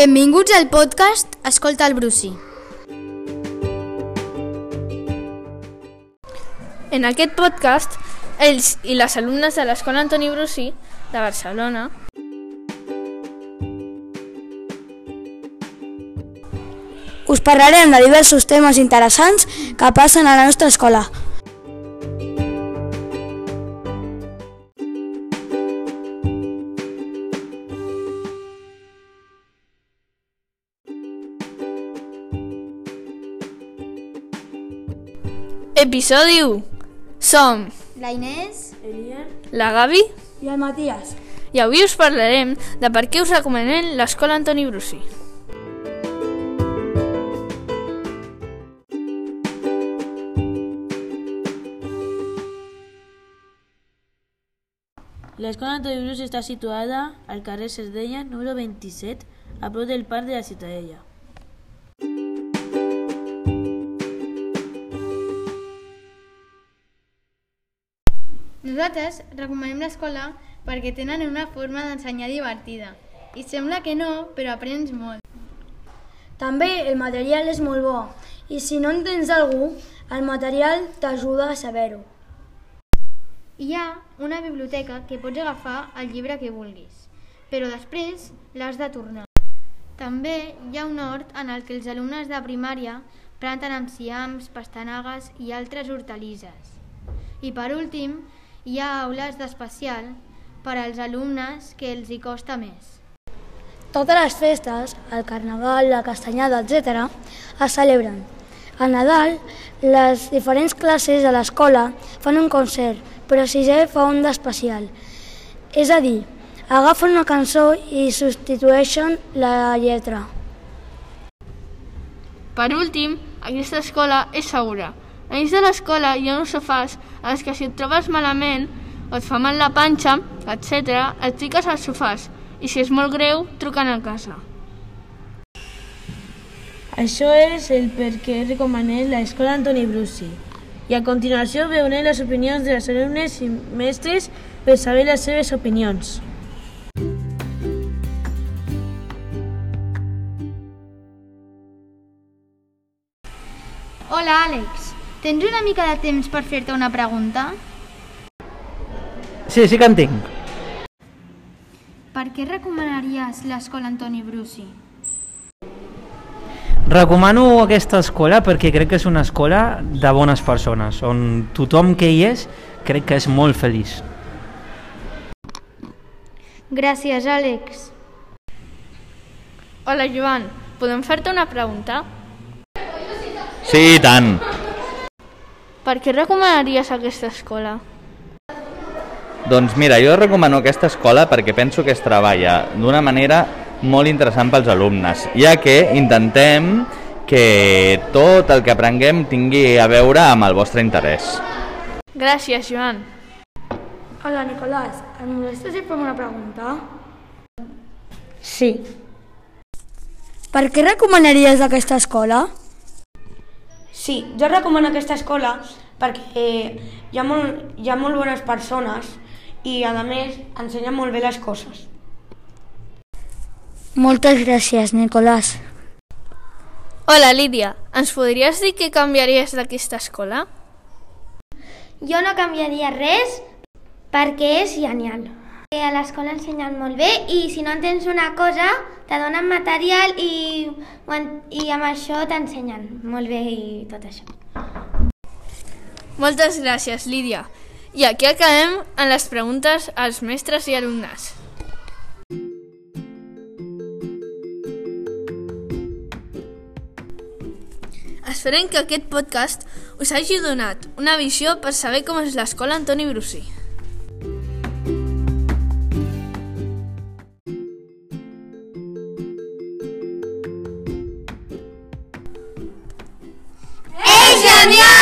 Benvinguts al podcast Escolta el Brucí. En aquest podcast, ells i les alumnes de l'Escola Antoni Brucí de Barcelona Us parlarem de diversos temes interessants que passen a la nostra escola. Episodi 1. Som La Inés, la Gavi I el Matías. i avui us parlarem de per què us recomanem l'Escola Antoni Brucí. L'escola Antoni Bruce està situada al carrer Cerdanya, número 27, a prop del parc de la Ciutadella. Nosaltres recomanem l'escola perquè tenen una forma d'ensenyar divertida. I sembla que no, però aprens molt. També el material és molt bo i si no entens algú, el material t'ajuda a saber-ho. Hi ha una biblioteca que pots agafar el llibre que vulguis, però després l'has de tornar. També hi ha un hort en el que els alumnes de primària planten enciams, pastanagues i altres hortalisses. I per últim, hi ha aules d'especial per als alumnes que els hi costa més. Totes les festes, el carnaval, la castanyada, etc., es celebren. A Nadal, les diferents classes de l'escola fan un concert, però sisè fa un d'especial. És a dir, agafen una cançó i substitueixen la lletra. Per últim, aquesta escola és segura. A dins de l'escola hi ha uns sofàs els que si et trobes malament o et fa mal la panxa, etc., et fiques als sofàs i si és molt greu, truquen a casa. Això és el per què recomanem l'escola Antoni Bruci. I a continuació veurem les opinions de les alumnes i mestres per saber les seves opinions. Hola, Àlex. Tens una mica de temps per fer-te una pregunta? Sí, sí que en tinc. Per què recomanaries l'escola Antoni Bruci? Recomano aquesta escola perquè crec que és una escola de bones persones, on tothom que hi és crec que és molt feliç. Gràcies, Àlex. Hola, Joan. Podem fer-te una pregunta? Sí, i tant. Per què recomanaries aquesta escola? Doncs mira, jo recomano aquesta escola perquè penso que es treballa d'una manera molt interessant pels alumnes, ja que intentem que tot el que aprenguem tingui a veure amb el vostre interès. Gràcies, Joan. Hola, Nicolás. Et molesta si fem una pregunta? Sí. Per què recomanaries aquesta escola? Sí, jo recomano aquesta escola perquè hi ha molt, hi ha molt bones persones i a més ensenya molt bé les coses. Moltes gràcies, Nicolás. Hola, Lídia. Ens podries dir què canviaries d'aquesta escola? Jo no canviaria res perquè és genial. A l'escola ensenyen molt bé i si no entens una cosa te donen material i, i amb això t'ensenyen molt bé i tot això. Moltes gràcies, Lídia. I aquí acabem amb les preguntes als mestres i alumnes. Esperem que aquest podcast us hagi donat una visió per saber com és l'escola Antoni Brucí. 肯